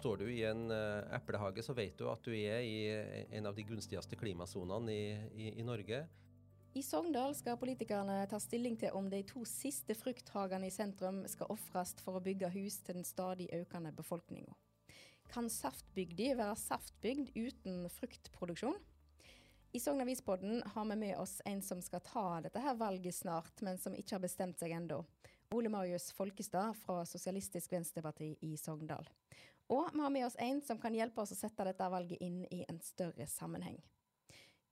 Står du i en eh, eplehage, så vet du at du er i eh, en av de gunstigste klimasonene i, i, i Norge. I Sogndal skal politikerne ta stilling til om de to siste frukthagene i sentrum skal ofres for å bygge hus til den stadig økende befolkninga. Kan saftbygda være saftbygd uten fruktproduksjon? I Sogn Avispodden har vi med oss en som skal ta dette her valget snart, men som ikke har bestemt seg ennå. Ole Marius Folkestad fra Sosialistisk Venstreparti i Sogndal. Og vi har med oss en som kan hjelpe oss å sette dette valget inn i en større sammenheng.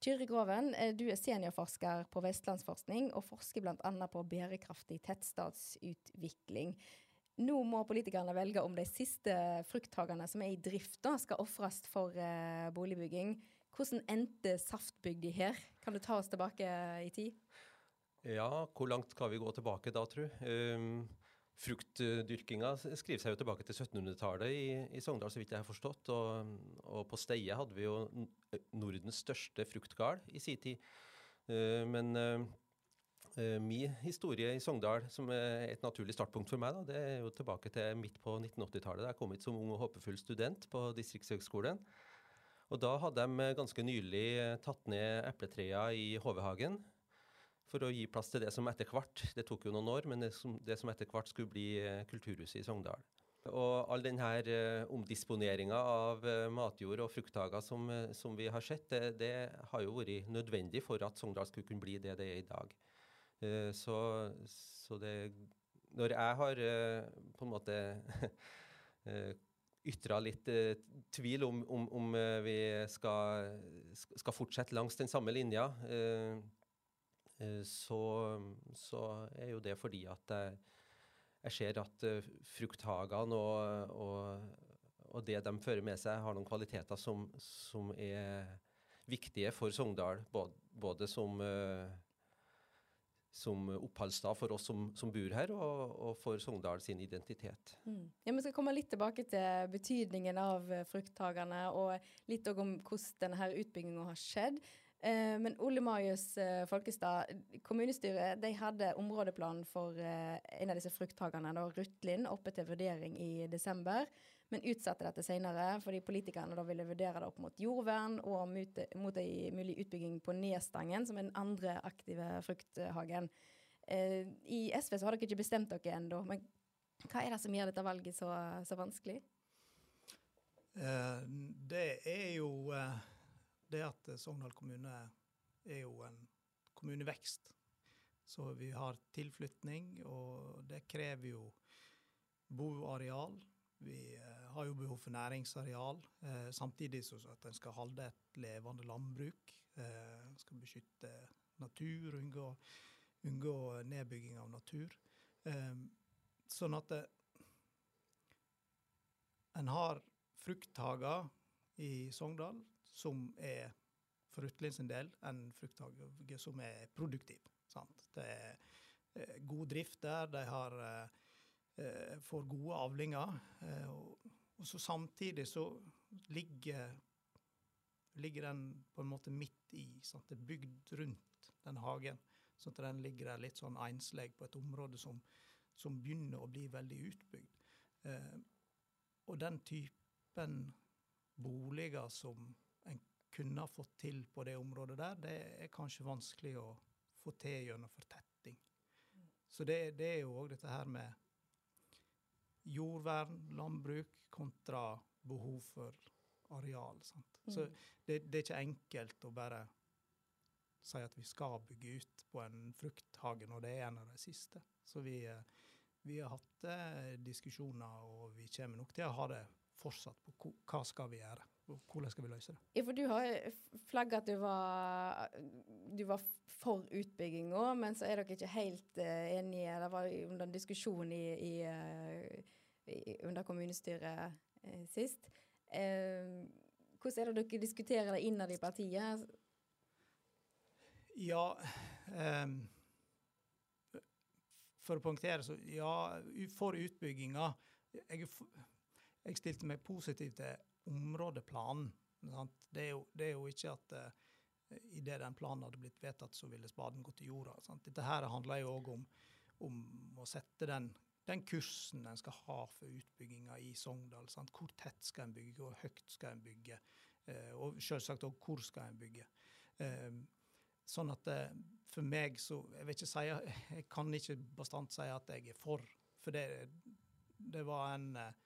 Kyrre Groven, eh, du er seniorforsker på Vestlandsforskning og forsker bl.a. på bærekraftig tettstadsutvikling. Nå må politikerne velge om de siste frukthagene som er i drift, da, skal ofres for eh, boligbygging. Hvordan endte saftbygda her? Kan du ta oss tilbake i tid? Ja, hvor langt skal vi gå tilbake da, tru? Um, Fruktdyrkinga skriver seg jo tilbake til 1700-tallet i, i Sogndal, så vidt jeg har forstått. Og, og på Steie hadde vi jo Nordens største fruktgard i sin tid. Men min historie i Sogndal, som er et naturlig startpunkt for meg, da, det er jo tilbake til midt på 1980-tallet. da Jeg kom hit som ung og håpefull student på Distriktshøgskolen. Og da hadde de ganske nylig tatt ned epletrærne i Hovehagen for å gi plass til det som etter hvert Det tok jo noen år, men det som, det som etter hvert skulle bli eh, Kulturhuset i Sogndal. Og all denne uh, omdisponeringa av eh, matjord og frukthager som, eh, som vi har sett, det, det har jo vært nødvendig for at Sogndal skulle kunne bli det det er i dag. Eh, så, så det Når jeg har eh, på en måte ytra litt eh, tvil om, om, om eh, vi skal, skal fortsette langs den samme linja, eh, eh, så, så er jo det fordi at jeg, jeg ser at eh, frukthagene og, og, og det de fører med seg, har noen kvaliteter som, som er viktige for Sogndal, både, både som eh, som oppholdsstad for oss som, som bor her, og, og for Sogndal sin identitet. Mm. Ja, Vi skal komme litt tilbake til betydningen av eh, frukthagene, og litt om hvordan denne utbygginga har skjedd. Eh, men Ole Marius eh, Folkestad, kommunestyret de hadde områdeplan for eh, en av disse frukthagene, Rutlin, oppe til vurdering i desember. Men utsatte dette senere fordi politikerne da ville vurdere det opp mot jordvern og mot, mot en mulig utbygging på Nestangen, som er den andre aktive frukthagen. I SV så har dere ikke bestemt dere ennå, men hva er det som gjør dette valget så, så vanskelig? Det er jo det at Sogndal kommune er jo en kommunevekst. Så vi har tilflytning, og det krever jo boareal. Vi eh, har jo behov for næringsareal, eh, samtidig som at en skal holde et levende landbruk. Eh, skal beskytte natur, unngå, unngå nedbygging av natur. Eh, sånn at det, en har frukthager i Sogndal som er for Utlend sin del en frukthage som er produktiv. Sant? Det er eh, god drift der, de har, eh, eh, får gode avlinger. og, så samtidig så ligger, ligger den på en måte midt i. Sant? Det er bygd rundt den hagen. Så at den ligger der litt sånn enslig på et område som, som begynner å bli veldig utbygd. Og den typen boliger som kunne ha fått til på det området der, det er kanskje vanskelig å få til gjennom fortetting. Så det, det er jo òg dette her med jordvern, landbruk kontra behov for areal. Sant? Så Mm. det, det er ikke enkelt å bare si at vi skal bygge ut på en frukthage når det er en av de siste. Så vi, eh, vi har hatt eh, diskusjoner, og vi kommer nok til å ha det fortsatt på hva skal vi gjøre, hvordan skal vi løse det. Ja, for du har flagga at du var, du var for utbygginga, men så er dere ikke helt uh, enige. Det var under en diskusjon i, i, uh, i under kommunestyret uh, sist. Hvordan er det dere diskuterer det innad i partiet? Ja um, For å poengtere, så ja, for utbygginga jeg, jeg, stilte meg positiv til områdeplanen. Det er, jo, det er, jo, ikke at uh, idet den planen hadde blitt vedtatt, så ville spaden gått i jorda. Sant? Dette her handler jo òg om, om, å sette den, den kursen en skal ha for utbygginga i Sogndal. Sant? Hvor tett skal en bygge, hvor høyt skal en bygge? Uh, og selvsagt òg hvor skal en bygge. Uh, sånn at eh, for meg så Jeg vil ikke si, jeg kan ikke bastant si at jeg er for. For det, det var en eh,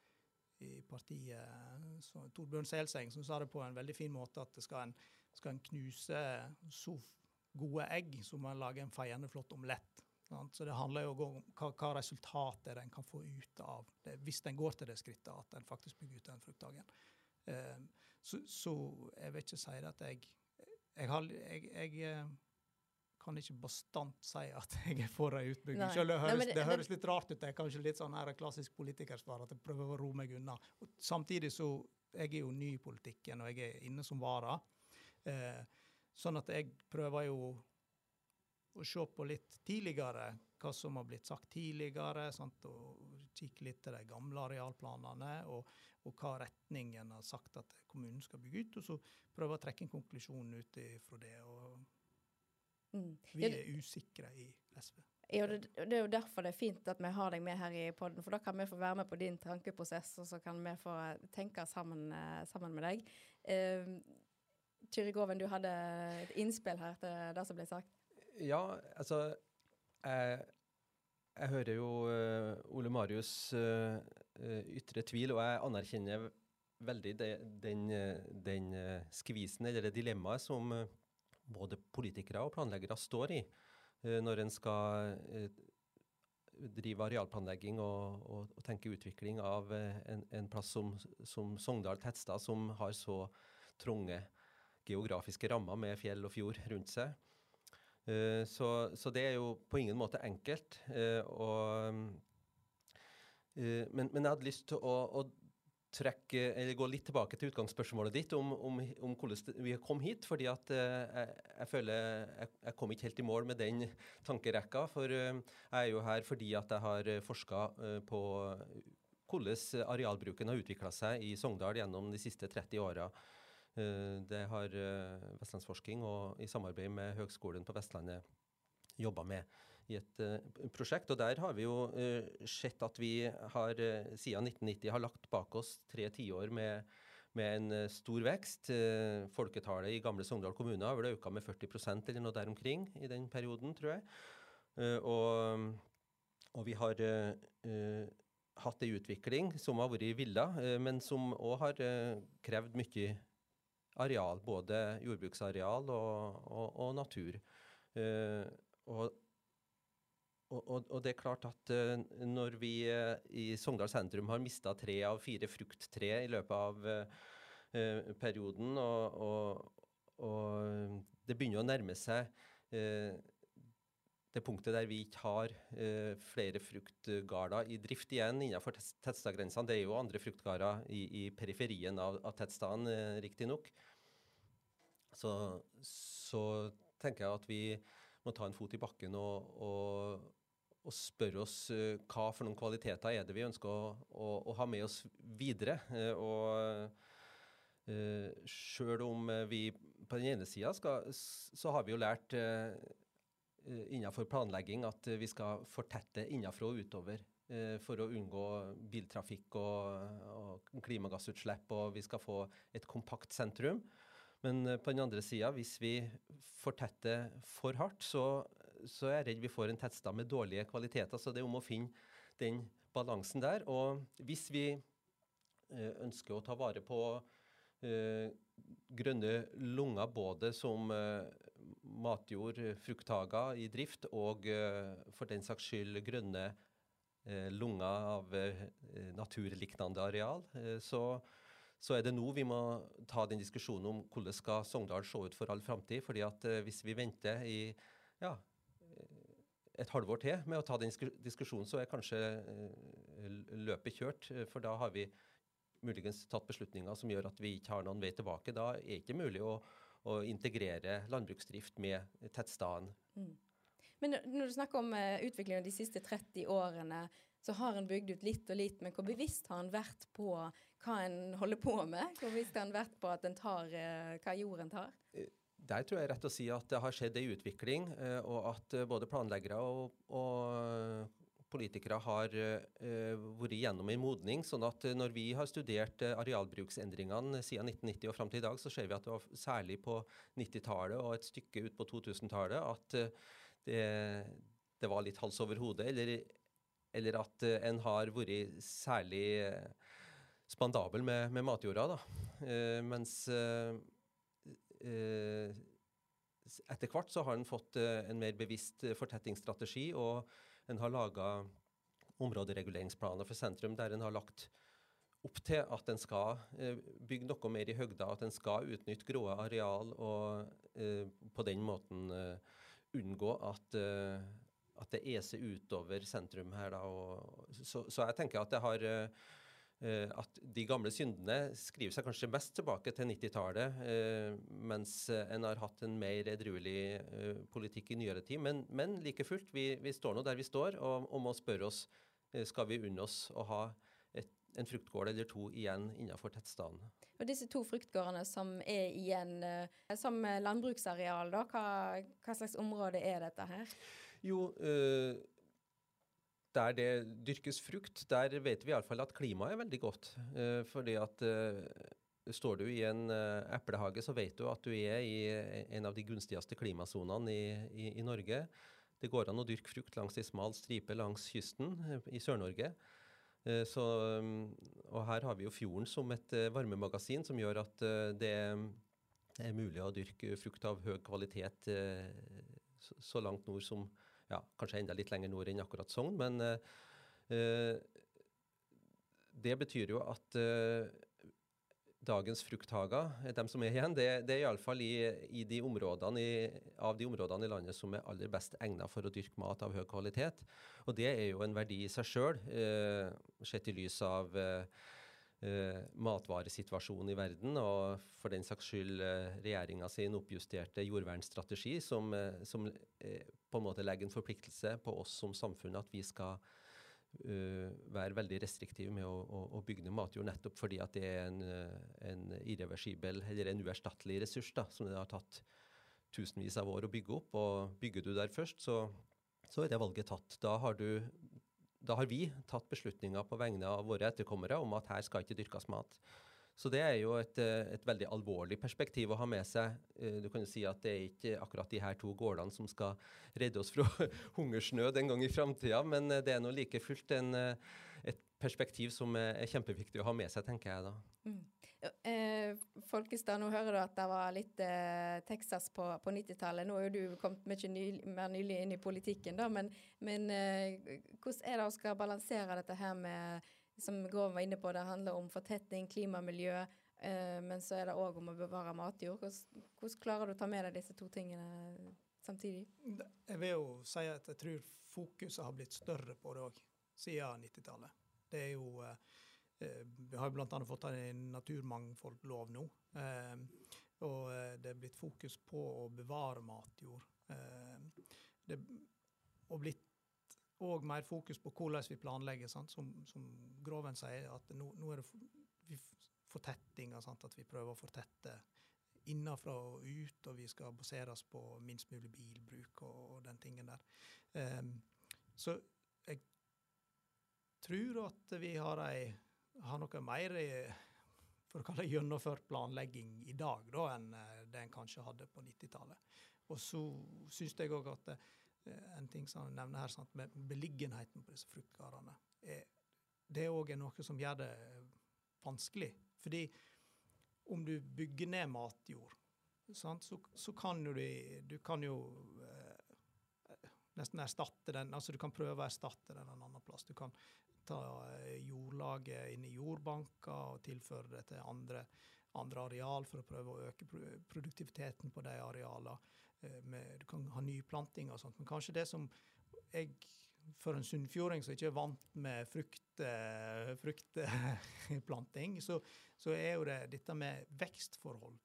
i partiet, så, Torbjørn Selseng, som sa det på en veldig fin måte at skal en skal en knuse så gode egg, så må en lage en feiende flott omelett. Så det handler jo om hva, hva resultatet en kan få ut av det, hvis en går til det skrittet at en faktisk bygger ut den frukthagen. Eh, så, så, jeg vil ikke si det at jeg jeg, har, jeg, jeg eh, kan ikke bastant si at jeg er for en utbygging. Selv det høres, Nei, det, det høres litt rart ut. Det er kanskje litt sånn her klassisk politikersvar at jeg prøver å roe meg unna. Og samtidig så jeg er jo ny i politikken, og jeg er inne som vara. Eh, sånn at jeg prøver jo å se på litt tidligere hva som har blitt sagt tidligere, sant? og kikke litt til de gamle arealplanene, og, og hva retningen har sagt at kommunen skal bygge ut, og så prøve å trekke en konklusjon ut fra det. og mm. Vi er usikre i SV. Ja, det, det, er jo derfor det er fint at vi har deg med her i poden, for da kan vi få være med på din tankeprosess, og så kan vi få tenke sammen, eh, sammen med deg. Uh, Goven, Groven, du hadde et innspill her til det som ble sagt. Ja, altså Jeg, jeg hører jo uh, Ole Marius uh, ytre tvil, og jeg anerkjenner veldig de, den, den skvisen eller det dilemmaet som både politikere og planleggere står i når en skal drive arealplanlegging og, og, og, tenke utvikling av en, en plass som, som Sogndal Tettstad, som har så trange geografiske rammer med fjell og fjord rundt seg. Så, så, det er jo på ingen måte enkelt. Og, men, men, jeg hadde lyst til å, å trekke, eller gå litt tilbake til utgangsspørsmålet ditt om, om, om hvordan vi kom hit. fordi at jeg, jeg, føler jeg, jeg, kom ikke helt i mål med den tankerekka. For jeg er jo her fordi at jeg har forska på hvordan arealbruken har utvikla seg i Sogndal gjennom de siste 30 åra. Eh, det har eh, Vestlandsforsking og i samarbeid med Høgskolen på Vestlandet jobba med i et uh, prosjekt. Og der har vi jo uh, sett at vi har uh, siden 1990 har lagt bak oss tre tiår med, med en stor vekst. folketallet i gamle Sogndal kommune har vel økt med 40% eller noe der omkring i den perioden, tror jeg. Og, og, vi har hatt ei utvikling som har vært villa, men som òg har krevd mye areal, både jordbruksareal og, og, og natur. Uh, og, og, det er klart at uh, når vi uh, i Sogndal sentrum har mista tre av fire frukttre i løpet av perioden, og, det begynner å nærme seg det punktet der vi ikke har uh, flere fruktgarder i drift igjen innenfor tettstadgrensene. Det er jo andre fruktgarder i, i periferien av, av tettstaden, uh, riktignok. Så, så tenker jeg at vi må ta en fot i bakken og, og, og spørre oss uh, hva for noen kvaliteter er det vi ønsker å, å, å ha med oss videre. Uh, og uh, sjøl om vi på den ene sida så har vi jo lært uh, innenfor planlegging at vi skal fortette innenfra og utover for å unngå biltrafikk og, og, klimagassutslipp, og vi skal få et kompakt sentrum. Men på den andre sida, hvis vi fortetter for hardt, så, så er jeg redd vi får en tettstad med dårlige kvaliteter. Så det er om å finne den balansen der. Og hvis vi ønsker å ta vare på uh, grønne lunger både som uh, matjord, frukthager i drift, og for den saks skyld grønne lunger av naturliknende areal, så, så, er det nå vi må ta den diskusjonen om hvordan skal Sogndal se ut for all framtid. fordi at hvis vi venter i ja, et halvår til med å ta den diskusjonen, så er kanskje løpet kjørt. For da har vi muligens tatt beslutninger som gjør at vi ikke har noen vei tilbake. Da er det ikke mulig å, å integrere landbruksdrift med tettstedene. Mm. Men når du snakker om uh, utviklingen de siste 30 årene, så har en bygd ut litt og litt, men hvor bevisst har en vært på hva en holder på med? Hvor bevisst har en vært på at en tar hva jorden tar? Eh, der tror jeg rett å si at det har skjedd en utvikling, uh, og at både planleggere og, og politikere har vært gjennom en modning. sånn at når vi har studert arealbruksendringene siden 1990 og fram til i dag, så ser vi at det var særlig på 90-tallet og et stykke ut på 2000-tallet at det, det var litt hals over hodet, eller, eller at en har vært særlig spandabel med, med matjorda. da. Mens etter hvert så har en fått en mer bevisst fortettingsstrategi, og en har laga områdereguleringsplaner for sentrum der en har lagt opp til at en skal bygge noe mer i høgda, at en skal utnytte grå areal og på den måten unngå at, at, det eser utover sentrum her. Da, så, så, jeg tenker at det har at de gamle syndene skriver seg kanskje mest tilbake til 90-tallet, uh, mens en har hatt en mer edruelig politikk i nyere tid. Men, men like fullt, vi, vi, står nå der vi står, og, og må spørre oss skal vi unne oss å ha et, en fruktgård eller to igjen innenfor tettstaden. Og disse to fruktgårdene som er igjen eh, som landbruksareal, da, hva, hva, slags område er dette her? Jo, eh, der det dyrkes frukt, der vet vi iallfall at klimaet er veldig godt. Eh, fordi at eh, Står du i en uh, eplehage, så vet du at du er i en av de gunstigste klimasonene i, i, i Norge. Det går an å dyrke frukt langs ei smal stripe langs kysten eh, i Sør-Norge. Eh, så, og her har vi jo fjorden som et eh, varmemagasin som gjør at eh, det er mulig å dyrke frukt av høy kvalitet så langt nord som ja, kanskje enda litt lenger nord enn akkurat Sogn. Men det betyr jo at dagens frukthager, de som er igjen, det, det er iallfall i, i de områdene i, av de områdene i landet som er aller best egnet for å dyrke mat av høy kvalitet. Og det er jo en verdi i seg sjøl, eh, sett i lys av eh, eh, matvaresituasjonen i verden, og for den saks skyld eh, regjeringa sin oppjusterte jordvernstrategi, som, eh, som eh, på en måte legger en forpliktelse på oss som samfunn at vi skal uh, være veldig restriktiv med å, å, å, bygge ned matjord, nettopp fordi at det er en, eh, en irreversibel, eller en uerstattelig ressurs da, som det har tatt tusenvis av år å bygge opp. Og bygger du der først, så, så er det valget tatt. Da har, du, da har vi tatt beslutninger på vegne av våre etterkommere om at her skal ikke dyrkes mat. Så det er jo et, eh, et, veldig alvorlig perspektiv å ha med seg. Eh, du kan jo si at det er ikke akkurat de her to gårdene som skal redde oss fra hungersnød en gang i framtida, men eh, det er nå like fullt en, et perspektiv som er kjempeviktig å ha med seg, tenker jeg da. Mm. Eh, Folkestad, nå hører du at det var litt eh, Texas på, på 90-tallet. Nå er jo du kommet mye ny, mer nylig inn i politikken, da, men, men eh, hvordan er det å skal balansere dette her med som Grov var inne på, det handler om fortetting, klimamiljø, eh, men så er det òg om å bevare matjord. Hvordan, hvordan, klarer du å ta med deg disse to tingene samtidig? Jeg vil jo si at jeg tror fokuset har blitt større på det òg, siden 90-tallet. Det er jo eh, eh Vi har bl.a. fått en naturmangfoldlov nå. Og det er blitt fokus på å bevare matjord. Det og blitt og mer fokus på hvordan vi planlegger. Som, som Groven sier, at nå, nå er det fortetting. At vi prøver å fortette innenfra og ut, og vi skal baseres på minst mulig bilbruk og, og den tingen der. Um, så jeg tror at vi har, ei, har noe mer for å kalle det gjennomført planlegging i dag da, enn eh, det en kanskje hadde på 90-tallet. Og så syns jeg òg at Eh, en ting som han nevner her, sant, med beliggenheten på disse fruktgårdene. Det òg er noe som gjør det vanskelig. Fordi om du bygger ned matjord, sant, så, så, kan du, du kan jo eh, nesten erstatte den. altså Du kan prøve å erstatte den en annen plass. Du kan ta eh, jordlaget inn i jordbanker og tilføre det til andre, andre areal for å prøve å øke produktiviteten på de arealene. Eh, med, du kan ha nyplanting og sånt. Men kanskje det som jeg, for en sunnfjording som ikke er vant med frukt, eh, fruktplanting, så, så, er jo det dette med vekstforhold.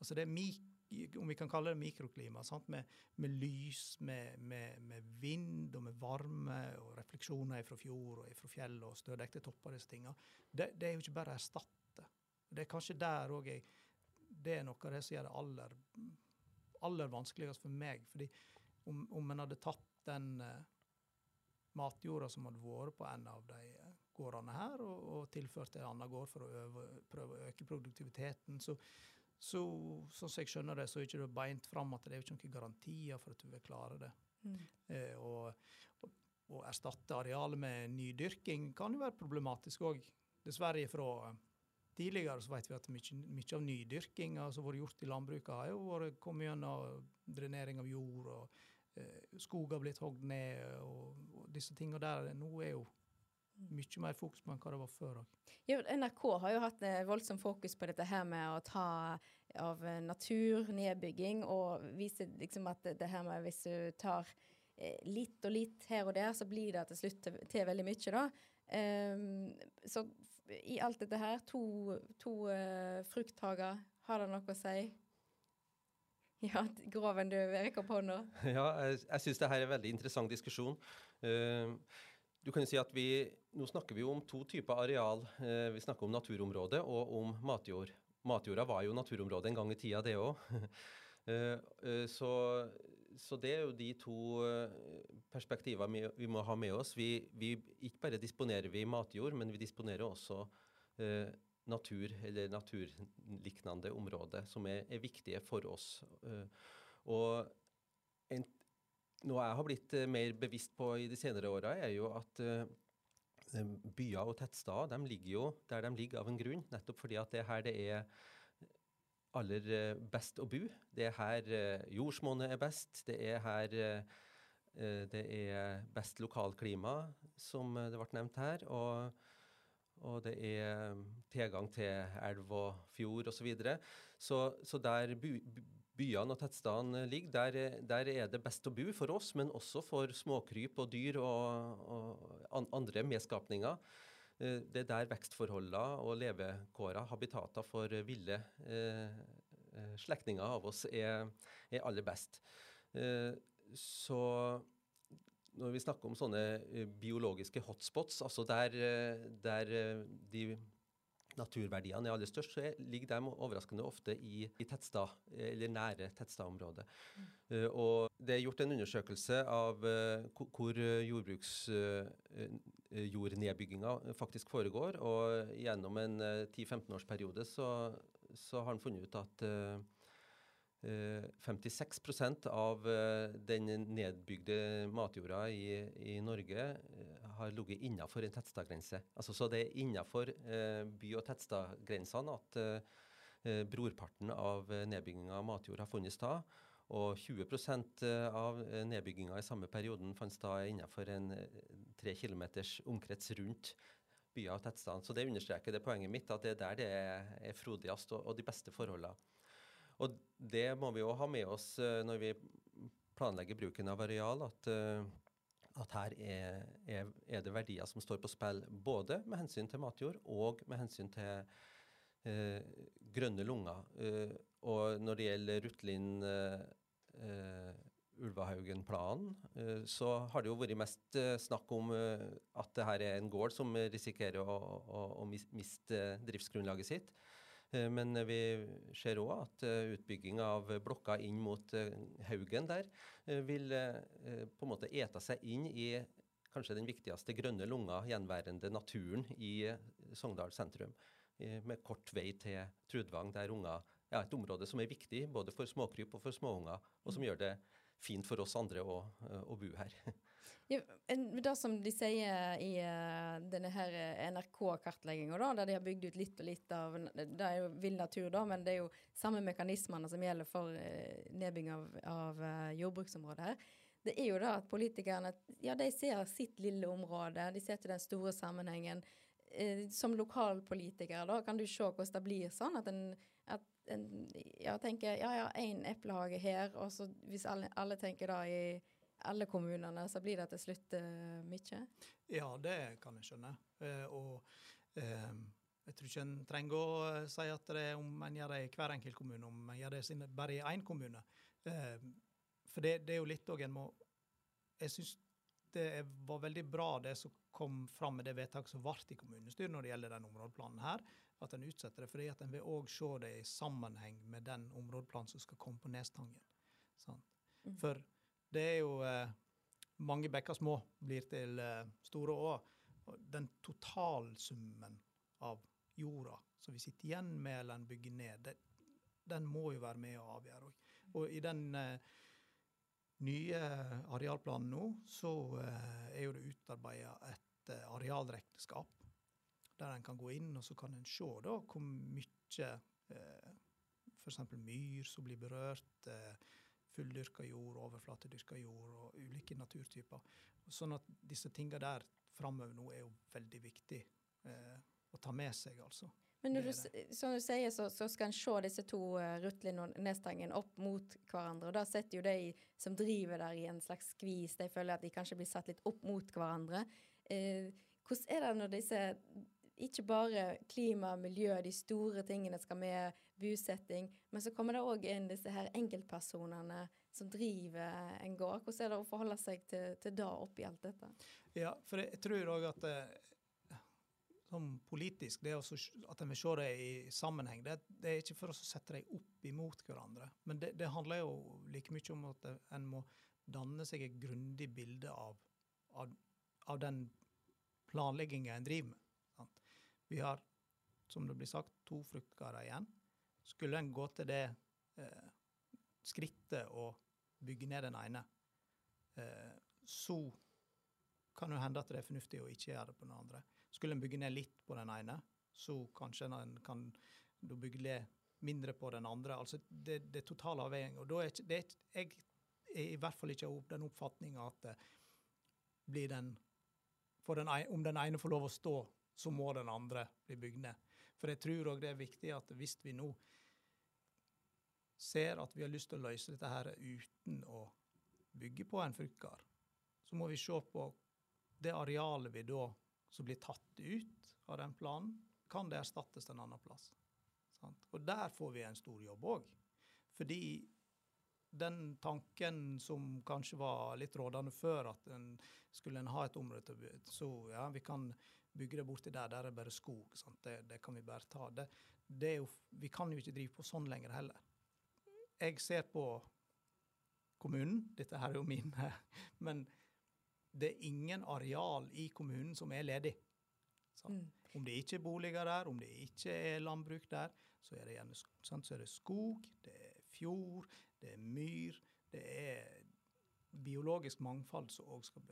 Altså det er mik om vi kan kalle det mikroklima, med, med, lys, med, med, med, vind og med varme og refleksjoner fra fjord og fra fjell og stødekte topper. disse tingene. Det, det, er jo ikke bare å erstatte. Det er kanskje der òg jeg Det er noe av det som gjør det aller, aller vanskeligst for meg. fordi om, om en hadde tatt den uh, matjorda som hadde vært på en av de uh, gårdene her, og, og tilført til en annen gård for å øve, prøve å øke produktiviteten, så, så sånn som jeg skjønner det, så er det ikke beint fram at det er ikke noen garantier for at du vil klare det. Mm. Eh, og, og, og, erstatte arealet med nydyrking kan jo være problematisk òg. Dessverre fra tidligere så vet vi at mye, mye av nydyrkinga som har vært gjort i landbruket, har jo vært kommet gjennom drenering av jord, og eh, skog har blitt hogd ned, og, og disse tingene der. Nå er jo mye mer fokus på enn hva det var før. Ja, NRK har jo hatt eh, voldsomt fokus på dette her med å ta av natur, nedbygging, og vise liksom at det her med hvis du tar eh, litt og litt her og der, så blir det til slutt til, til veldig mye, da. Um, så i alt dette her, to, to uh, frukthager, har det noe å si? Ja, Groven, du rekker opp hånda. Ja, jeg, jeg syns det her er en veldig interessant diskusjon. Uh, du kan jo si at vi, Nå snakker vi jo om to typer areal. Uh, vi snakker om naturområde og om matjord. Matjorda var jo naturområde en gang i tida, det òg. så, så, det er jo de to eh, perspektivene vi må ha med oss. Vi, vi, ikke bare disponerer vi matjord, men vi disponerer også eh, natur eller naturliknende områder som er, er viktige for oss. Eh, og en, noe jeg har blitt uh, mer bevisst på i de senere åra, er jo at eh, byer og tettsteder de ligger jo der de ligger av en grunn. Nettopp fordi at det er her det er aller uh, best å bo. Det er her jordsmonnet er best. Det er her det er best lokalklima, som det ble nevnt her. Og, og det er tilgang til elv og fjord osv. Så, videre. så Så der by, byene og tettstedene ligger, der, der, er det best å bo for oss, men også for småkryp og dyr og, og andre medskapninger. Eh, det er der vekstforholdene og levekårene, habitater for ville eh, eh, slektninger av oss, er, er aller best. Eh, så når vi snakker om sånne biologiske hotspots, altså der, der de naturverdiene er aller størst, så ligger de overraskende ofte i, i tettstad, eller nære tettstadområdet. Mm. Uh, og det er gjort en undersøkelse av uh, hvor jordbruksjordnedbygginga uh, faktisk foregår. Og gjennom en 10-15-årsperiode så, så, har han funnet ut at 56% av den nedbygde matjorda i, i Norge har ligget innenfor en tettstadgrense. Altså, så det er innenfor eh, by- og tettstadgrensene at eh, brorparten av eh, nedbygginga av matjord har funnet sted. Og 20 eh, av eh, nedbygginga i samme perioden fant sted innenfor en tre kilometers omkrets rundt byer og tettsteder. Så det understreker det poenget mitt, at det er der det er frodigst og, og, de beste forholdene. Og det må vi òg ha med oss når vi planlegger bruken av areal. at at her er, er, er, det verdier som står på spill, både med hensyn til matjord og med hensyn til eh, grønne lunger. Eh, og når det gjelder Rutlin eh, eh Ulvahaugen-planen, eh, så har det jo vært mest eh, snakk om at det her er en gård som risikerer å, å, å miste driftsgrunnlaget sitt. Eh, men vi ser òg at eh, utbygging av blokka inn mot eh, Haugen der vil på en måte ete seg inn i kanskje den viktigste grønne lunga gjenværende naturen i Sogndal sentrum. Med kort vei til Trudvang, der unger ja, et område som er viktig både for småkryp og for småunger, og som gjør det fint for oss andre å, å bo her. Ja, det som de sier i uh, denne her eh, NRK-kartlegginga, der de har bygd ut litt og litt av Det er jo vill natur, da, men det er jo samme mekanismene som gjelder for uh, nedbygging av, av jordbruksområdet her. Det er jo da at politikerne ja, de ser sitt lille område, de ser til den store sammenhengen. som lokalpolitiker da, kan du se hvordan det blir sånn at en, at en ja, tenker ja ja, én eplehage her, og så hvis alle, alle tenker da i alle kommunene, så blir det til slutt uh, mye? Ja, det kan jeg skjønne. Uh, og uh, jeg tror ikke en trenger å si at det er om en gjør det i hver enkelt kommune, om en gjør det bare i én kommune. for det, det, er jo litt òg en må Jeg syns det var veldig bra det som kom fram med det vedtaket som ble i kommunestyret når det gjelder den områdeplanen her, at en utsetter det. fordi at en vil òg se det i sammenheng med den områdeplanen som skal komme på Nestangen. Sånn. For det er jo eh, mange bekker små blir til eh, store åer. Den totalsummen av jorda som vi sitter igjen med eller bygger ned, det, den må jo være med å avgjøre. Og i den eh, nye arealplanen nå, så er jo det utarbeida et arealregnskap. Der en kan gå inn og så kan en se da hvor mye f.eks. myr som blir berørt. Eh, fulldyrka jord, overflatedyrka jord og ulike naturtyper. Sånn at disse tingene der framover nå er jo veldig viktig eh, å ta med seg, altså. Men når du, som du sier, så, så skal en se disse to uh, Rutlin og Nestangen opp mot hverandre. og Da setter jo de som driver der i en slags skvis. De føler at de kanskje blir satt litt opp mot hverandre. Eh, hvordan er det når disse ikke bare klima, miljø, de store tingene skal med, bosetting, men så kommer det òg inn disse her enkeltpersonene som driver en gård. Hvordan er det å forholde seg til, til det oppi alt dette? Ja, for jeg tror òg at eh, som politisk, det også, at en vil se det i sammenheng, det, det, er ikke for å sette dem opp imot hverandre. Men det, det, handler jo like mye om at en må danne seg et grundig bilde av, av, av den planlegginga en driver med. Vi har, som det blir sagt, to fruktgårder igjen. Skulle en gå til det eh, skrittet å bygge ned den ene, eh, så kan det hende at det er fornuftig å ikke gjøre det på den andre. Skulle en bygge ned litt på den ene, så kanskje en kan bygge ned mindre på den andre. Altså det, det er total avveining. Og da er ikke, det er, jeg er i hvert fall ikke av den oppfatninga at eh, blir den, den, Om den ene får lov å stå så må den andre bli bygd ned. For jeg tror òg det er viktig at hvis vi nå ser at vi har lyst til å løse dette her uten å bygge på en fruktgard, så må vi se på det arealet vi da som blir tatt ut av den planen, kan det erstattes en annen plass. Sant? Og der får vi en stor jobb òg. Fordi den tanken som kanskje var litt rådende før, at en skulle en ha et område til å Så ja, vi kan bygge det borti der, der er bare skog. Det, det, kan vi bare ta. Det, det jo, vi kan jo ikke drive på sånn lenger heller. Jeg ser på kommunen, dette her er jo min, men det er ingen areal i kommunen som er ledig. Mm. Om det ikke er boliger der, om det ikke er landbruk der, så er det gjerne sant? Så er det skog, det er fjord, det er myr. Det er biologisk mangfold som òg skal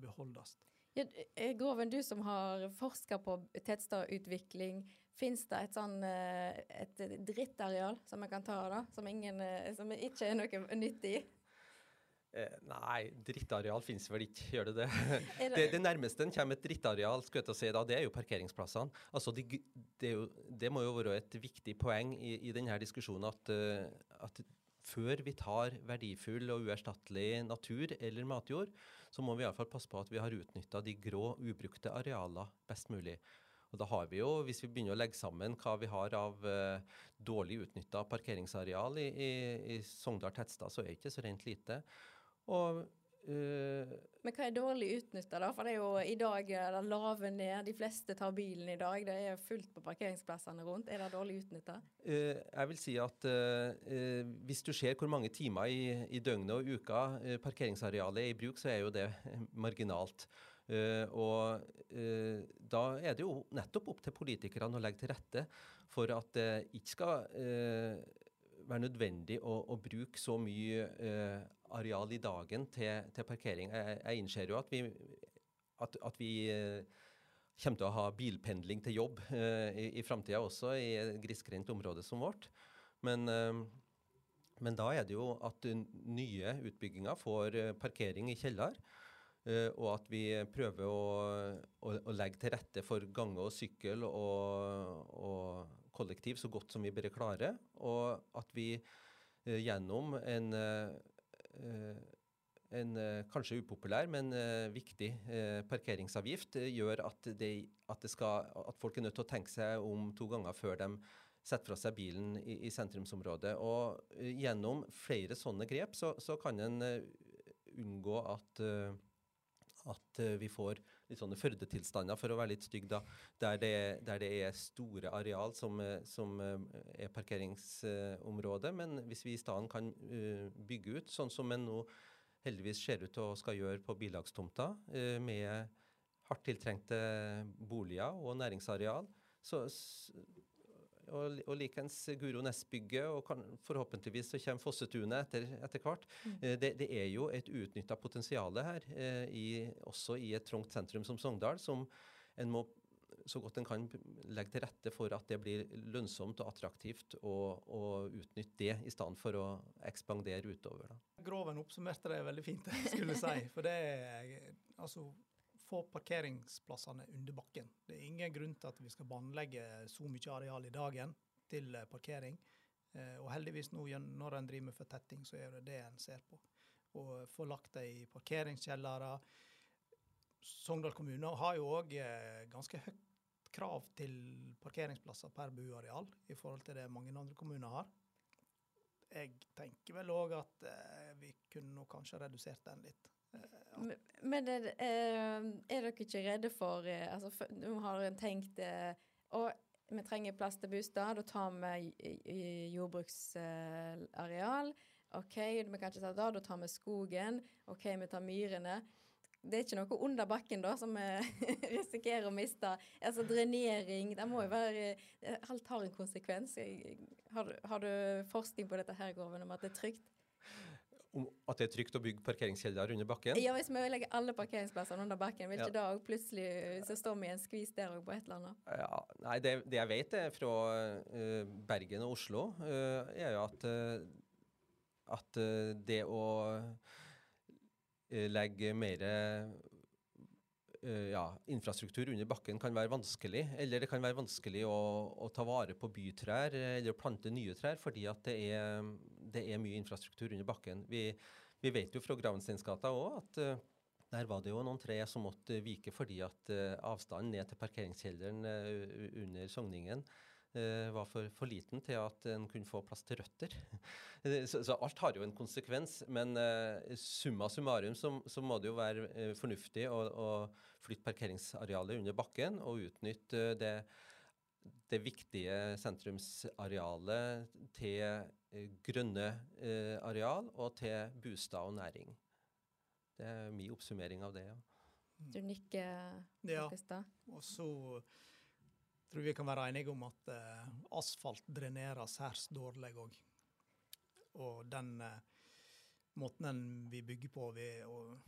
beholdes. Ja, eh, Groven, du som har forska på tettstadutvikling. Fins det et sånn eh, et drittareal som en kan ta, da? Som, ingen, eh, som ikke er noe nyttig? Eh, nei, drittareal finnes vel ikke, gjør det det? det? det, nærmeste en kommer et drittareal, skal jeg si da, det er jo parkeringsplassene. Altså, det, det, jo, det, må jo være et viktig poeng i, i denne diskusjonen at, at før vi tar verdifull og uerstattelig natur eller matjord, så må vi iallfall passe på at vi har utnytta de grå, ubrukte arealer best mulig. Og da har vi jo, Hvis vi begynner å legge sammen hva vi har av eh, dårlig utnytta parkeringsareal i, i, i Sogndal tettstad, så er det ikke så rent lite. Og Men hva er dårlig utnytta, da? For det er jo i dag det lave ned. De fleste tar bilen i dag. Det er fullt på parkeringsplassene rundt. Er det dårlig utnytta? Uh, jeg vil si at uh, hvis du ser hvor mange timer i, i døgnet og uka parkeringsarealet er i bruk, så er jo det marginalt. og da er det jo nettopp opp til politikerne å legge til rette for at det ikke skal være nødvendig å, å bruke så mye eh, areal i dagen til, til parkering. Jeg, jeg, innser jo at vi, at, at vi eh, kommer til å ha bilpendling til jobb eh, i, i framtida også, i et grisgrendt område som vårt. Men, eh, men, da er det jo at nye utbygginger får parkering i kjeller. Og at vi prøver å, å, å, legge til rette for gange og sykkel og, og, kollektiv så godt som vi bare klarer, og at vi gjennom en, en kanskje upopulær, men viktig parkeringsavgift gjør at, de, at, skal, at, folk er nødt til å tenke seg om to ganger før de setter fra seg bilen i, i sentrumsområdet. Og gjennom flere sånne grep så, så kan en unngå at at vi får litt sånne Førde-tilstander, for å være litt stygg, da, der det, der det er store areal som, eh, som uh, er parkeringsområde. Men hvis vi i stedet kan uh, bygge ut, sånn som en nå heldigvis ser ut til å skal gjøre på bilagstomta, med hardt tiltrengte boliger og næringsareal, så, og, og likens Guro Næss-bygget, og kan, forhåpentligvis så kommer Fossetunet etter, etter hvert. Mm. Eh, det, det, er jo et uutnytta potensial her, eh, i, også i et trangt sentrum som Sogndal, som en må så godt en kan legge til rette for at det blir lønnsomt og attraktivt å, å utnytte det, i stedet for å ekspandere utover. Da. Groven oppsummerte det veldig fint, skulle jeg si. For det er altså få parkeringsplassene under bakken. Det er ingen grunn til at vi skal båndlegge så mye areal i dagen til eh, parkering. Eh, og heldigvis nå når en driver med fortetting, så er det det en ser på. Og få lagt det i parkeringskjellere. Sogndal kommune har jo òg eh, ganske høyt krav til parkeringsplasser per buareal i forhold til det mange andre kommuner har. Jeg tenker vel òg at vi kunne kanskje redusert den litt. Men er, er, dere ikke redde for eh, altså, Nå har en tenkt og eh, vi trenger plass til bostad, da tar vi jordbruksareal. OK, vi kan ikke ta det, da tar vi skogen. OK, vi tar myrene. Det er ikke noe under bakken da som vi risikerer å miste. Altså drenering Det må jo være Alt har en konsekvens. Har, har du forskning på dette her, Groven, om at det er trygt? At det er trygt å bygge parkeringskjeller under bakken? Ja, hvis vi legger alle parkeringsplassene under bakken, vil ikke ja. da plutselig så står vi i en skvis der òg på et eller annet? Ja, nei, det, det jeg vet er fra uh, Bergen og Oslo, uh, er jo at, uh, at det å legge mer ja, infrastruktur under bakken kan være vanskelig. Eller det kan være vanskelig å, å ta vare på bytrær eller plante nye trær, fordi at det er det er mye infrastruktur under bakken. Vi, vi vet jo fra Gravensteinsgata òg at uh, der var det jo noen tre som måtte vike fordi at uh, avstanden ned til parkeringskjelleren uh, under Sogningen var for, for, liten til at en kunne få plass til røtter. så, så, alt har jo en konsekvens. Men summa summarum så, så, må det jo være fornuftig å, å flytte parkeringsarealet under bakken og utnytte det det viktige sentrumsarealet til eh, grønne eh, areal og til bostad og næring. Det er min oppsummering av det. ja. Du nikker, Ja. Og så tror vi kan være enige om at uh, asfalt dreneres særs dårlig òg. Og den uh, måten vi bygger på, vi, og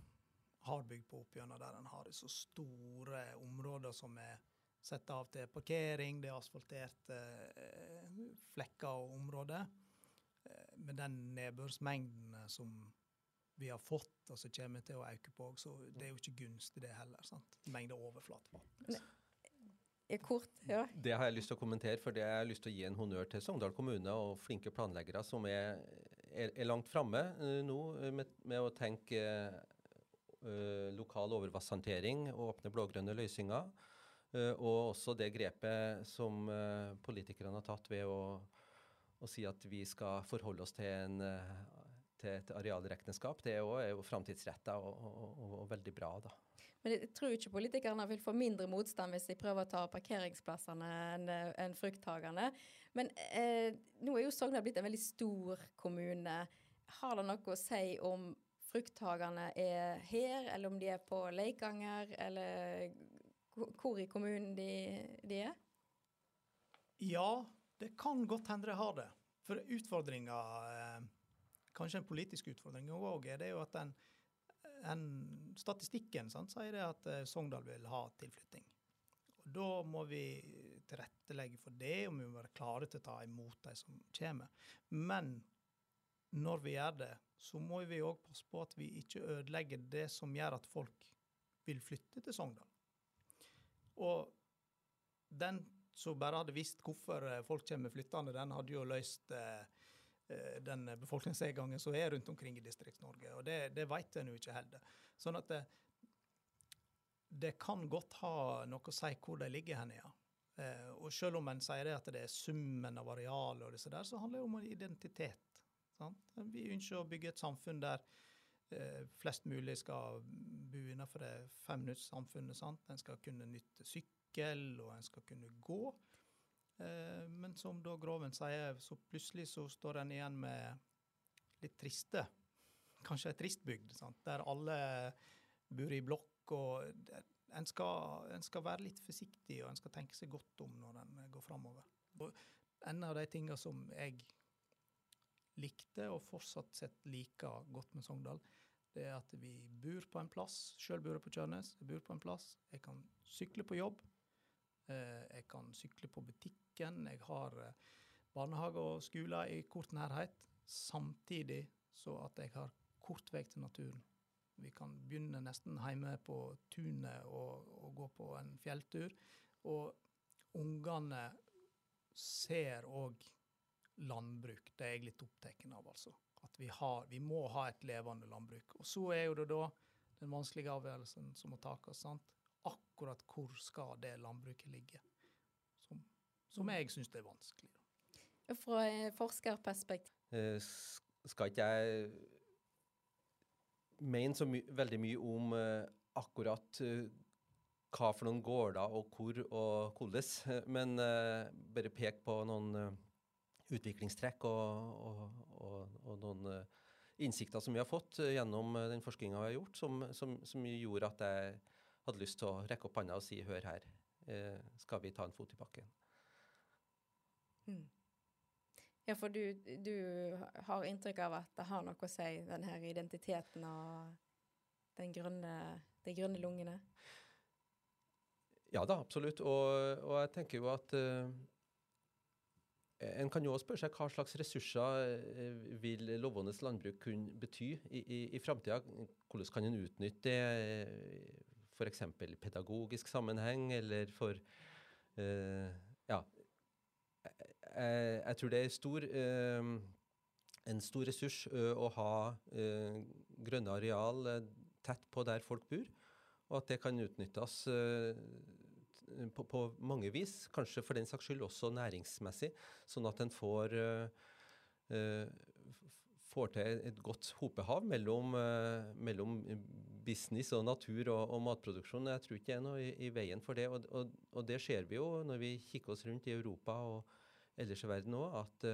har bygd på opp gjennom der en har så store områder som er Sette av til parkering, det er asfalterte eh, flekker og områder. Eh, med den nedbørsmengden som vi har fått, og som kommer til å øke på, så det er jo ikke gunstig det heller. sant? Mengde overflatevann. Kort, ja. Det har jeg lyst til å kommentere, for det har jeg lyst til å gi en honnør til Sogndal kommune og flinke planleggere som er, er, er langt framme nå med, med, å tenke ø, lokal overvasshåndtering og åpne blå-grønne løsninger. Eh, og også det grepet som eh, politikerne har tatt ved å, å, si at vi skal forholde oss til, en, eh, til et arealregnskap, det er jo framtidsretta og, og, og, veldig bra. da. Men jeg tror ikke politikerne vil få mindre motstand hvis de prøver å ta parkeringsplassene enn en frukthagene. Men eh, nå er jo Sogndal blitt en veldig stor kommune. Har det noe å si om frukthagene er her, eller om de er på Leikanger, eller hvor i kommunen de, de, er? Ja, det kan godt hende de har det. For utfordringa, eh, kanskje en politisk utfordring òg, er det jo at den, en, statistikken sant, sier det at eh, Sogndal vil ha tilflytting. Og Da må vi tilrettelegge for det, og vi må være klare til å ta imot de som kommer. Men når vi gjør det, så må vi òg passe på at vi ikke ødelegger det som gjør at folk vil flytte til Sogndal. Og den som bare hadde visst hvorfor eh, folk kommer flyttende, den hadde jo løst eh, eh, den befolkningsnedgangen som er rundt omkring i Distrikts-Norge. Og det, det vet en jo ikke heller. Sånn at det, det, kan godt ha noe å si hvor de ligger hen, ja. Eh, og selv om en sier det at det er summen av areal og disse der, så handler det om identitet. Sant? Vi ønsker å bygge et samfunn der eh, flest mulig skal bo innenfor det femminuttssamfunnet. sant? En skal kunne nytte sykkel, og en skal kunne gå. Eh, men som da Groven sier, så plutselig så står en igjen med litt triste, kanskje ei trist bygd, der alle bor i blokk. og en skal, en skal, være litt forsiktig, og en skal tenke seg godt om når en går framover. En av de tingene som jeg likte, og fortsatt sett liker godt med Sogndal, det er at vi bor på en plass. Sjøl bor jeg på Tjørnes. Jeg bor på en plass. Jeg kan sykle på jobb. Eh, jeg kan sykle på butikken. Jeg har eh, barnehage og skole i kort nærhet. Samtidig så at jeg har kort vei til naturen. Vi kan begynne nesten hjemme på tunet og, og gå på en fjelltur. Og ungene ser òg landbruk. Det er jeg litt opptatt av, altså. At vi, har, vi, må ha et levende landbruk. Og så er jo det da den vanskelige avgjørelsen som må tas. Akkurat hvor skal det landbruket ligge? Som, som jeg syns er vanskelig. Da. Fra forskerperspektiv? Eh, skal ikke jeg mene så my veldig mye om uh, akkurat hva for noen gårder og hvor og hvordan, men bare peke på noen utviklingstrekk og, og, og, og noen uh, innsikter som vi har fått uh, gjennom uh, den forskninga vi har gjort, som, som, som, gjorde at jeg hadde lyst til å rekke opp hånda og si hør her, skal vi ta en fot i bakken? Mm. Ja, for du, du, har inntrykk av at det har noe å si, den her identiteten og den grønne, de grønne lungene? Ja da, absolutt. Og, og jeg tenker jo at uh, en kan jo også spørre seg hva slags ressurser eh, vil lovende landbruk kunne bety i, i, i framtida. Hvordan kan en utnytte det f.eks. i pedagogisk sammenheng, eller for uh, Ja. Jeg, jeg, tror det er stor, uh, en stor ressurs uh, å ha grønne areal tett på der folk bor, og at det kan utnyttes på, på, mange vis, kanskje for den saks skyld også næringsmessig, sånn at en får, uh, får til et godt hopehav mellom, mellom business og natur og, og, matproduksjon. Jeg tror ikke det er noe i, i veien for det. Og, og, og, det ser vi jo når vi kikker oss rundt i Europa og ellers i verden òg, at,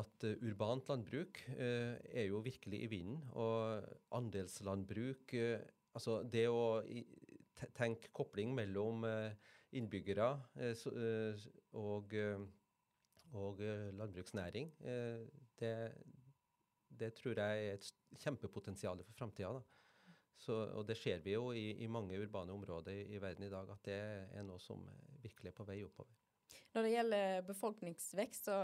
at urbant landbruk er jo virkelig i vinden. Og andelslandbruk Altså det å tenke kobling mellom eh, innbyggere eh, eh, og, og landbruksnæring, det, det, tror jeg er et kjempepotensial for framtida. Og det ser vi jo i, i, mange urbane områder i, i verden i dag, at det er noe som virkelig er på vei oppover. Når det gjelder befolkningsvekst, så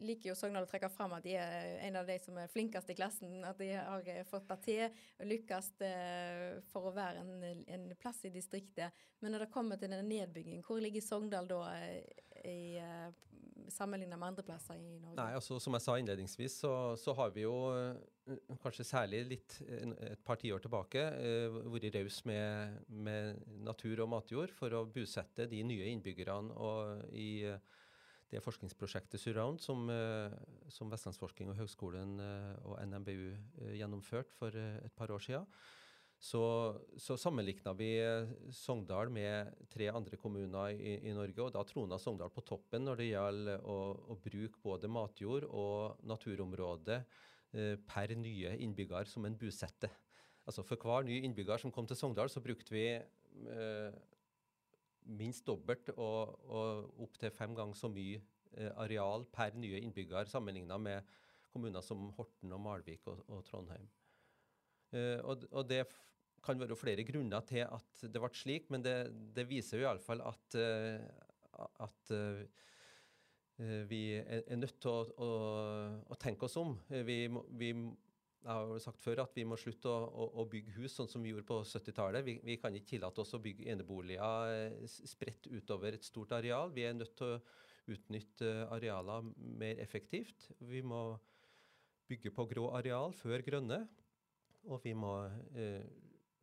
liker jo Sogndal å trekke fram at de er en av de som er flinkest i klassen. At de har eh, fått det til og lykkes eh, for å være en, en, plass i distriktet. Men når det kommer til denne nedbyggingen, hvor ligger Sogndal da eh, i, sammenlignet med andre plasser i Norge? Nei, altså Som jeg sa innledningsvis, så, så har vi jo kanskje særlig litt et par tiår tilbake vært raus med, med natur og matjord for å bosette de nye innbyggerne og i det forskningsprosjektet Surround som, eh, som Vestlandsforsking og Høgskolen eh, og NMBU eh, gjennomførte for et par år siden, så, så sammenlikna vi Sogndal med tre andre kommuner i, i, Norge. og Da trona Sogndal på toppen når det gjelder å, å bruke både matjord og naturområde eh, per nye innbygger som en busette. Altså For hver ny innbygger som kom til Sogndal, så brukte vi eh, minst dobbelt og, og opptil fem ganger så mye eh, areal per nye innbygger sammenligna med kommuner som Horten og Malvik og, og Trondheim. Eh, og, og, det kan være flere grunner til at det ble slik, men det, det viser jo iallfall at, uh, at uh, vi er, nødt til å, å, å, tenke oss om. Vi, vi jeg har sagt før at vi må slutte å, å bygge hus sånn som vi gjorde på 70-tallet. Vi, vi, kan ikke tillate oss å bygge eneboliger eh, spredt utover et stort areal. Vi er nødt til å utnytte arealer mer effektivt. Vi må bygge på grå areal før grønne. Og vi må eh,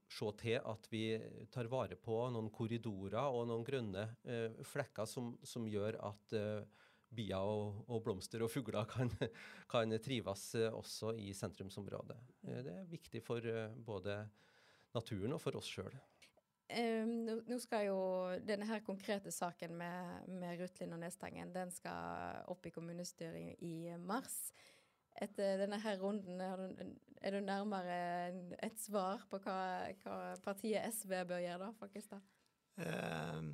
se til at vi tar vare på noen korridorer og noen grønne eh, flekker som, som, gjør at eh, bier og, og, blomster og fugler kan, kan trives eh, også i sentrumsområdet. Eh, det er viktig for eh, både naturen og for oss sjøl. Um, nå skal jo denne her konkrete saken med, med Rutlin og Nestangen den skal opp i kommunestyret i mars etter denne her runden, er du nærmere et svar på hva, hva partiet SV bør gjøre da, da? Um,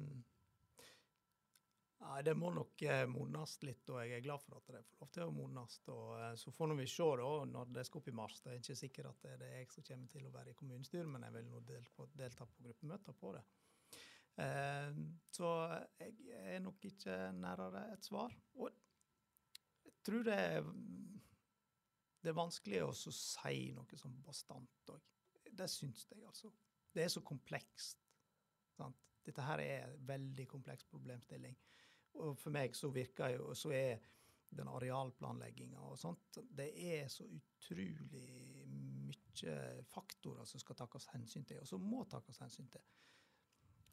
nei, det må nok eh, modnes litt, og jeg er glad for at det får lov til å modnes. Eh, så får vi se da, når det skal opp i mars. Det er ikke sikkert at det er jeg som kommer til å være i kommunestyret, men jeg vil nå delta på, gruppemøter på det. Uh, så jeg er nok ikke nærmere et svar. Og jeg tror det er det er vanskelig å si noe sånn bastant òg. Det syns jeg, altså. Det er så komplekst. Sant? Dette her er en veldig kompleks problemstilling. Og for meg så virker jo Så er den arealplanlegginga og sånt Det er så utrolig mye faktorer som skal takkes hensyn til, og som må takkes hensyn til.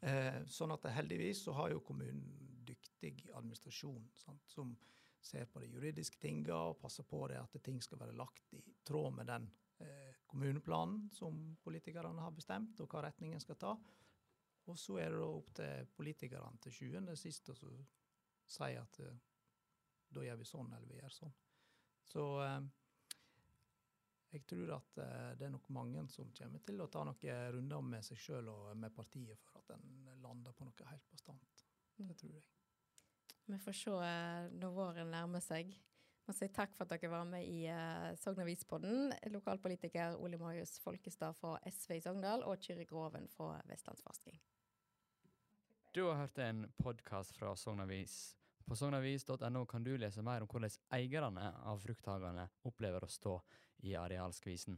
Eh, sånn at heldigvis så har jo kommunen dyktig administrasjon sant, som ser på de juridiske tinga og passer på det at ting skal være lagt i tråd med den eh, kommuneplanen som politikerne har bestemt, og hva retningen skal ta. Og så er det da opp til politikerne til sjuende sist å si at eh, da gjør vi sånn, eller vi gjør sånn. Så eh, jeg tror at eh, det er nok mange som kommer til å ta noen runder med seg sjøl og med partiet for at en lander på noe helt bastant. Det tror jeg. Vi får se eh, når våren nærmer seg. Jeg si takk for at dere var med i uh, Sogn Avis-podden. Lokalpolitiker Ole Marius Folkestad fra SV i Sogndal og Kyrre Groven fra Vestlandsforsking. Du har hørt en podkast fra Sogn Avis. På sognavis.no kan du lese mer om hvordan eierne av frukthagene opplever å stå i arealskvisen.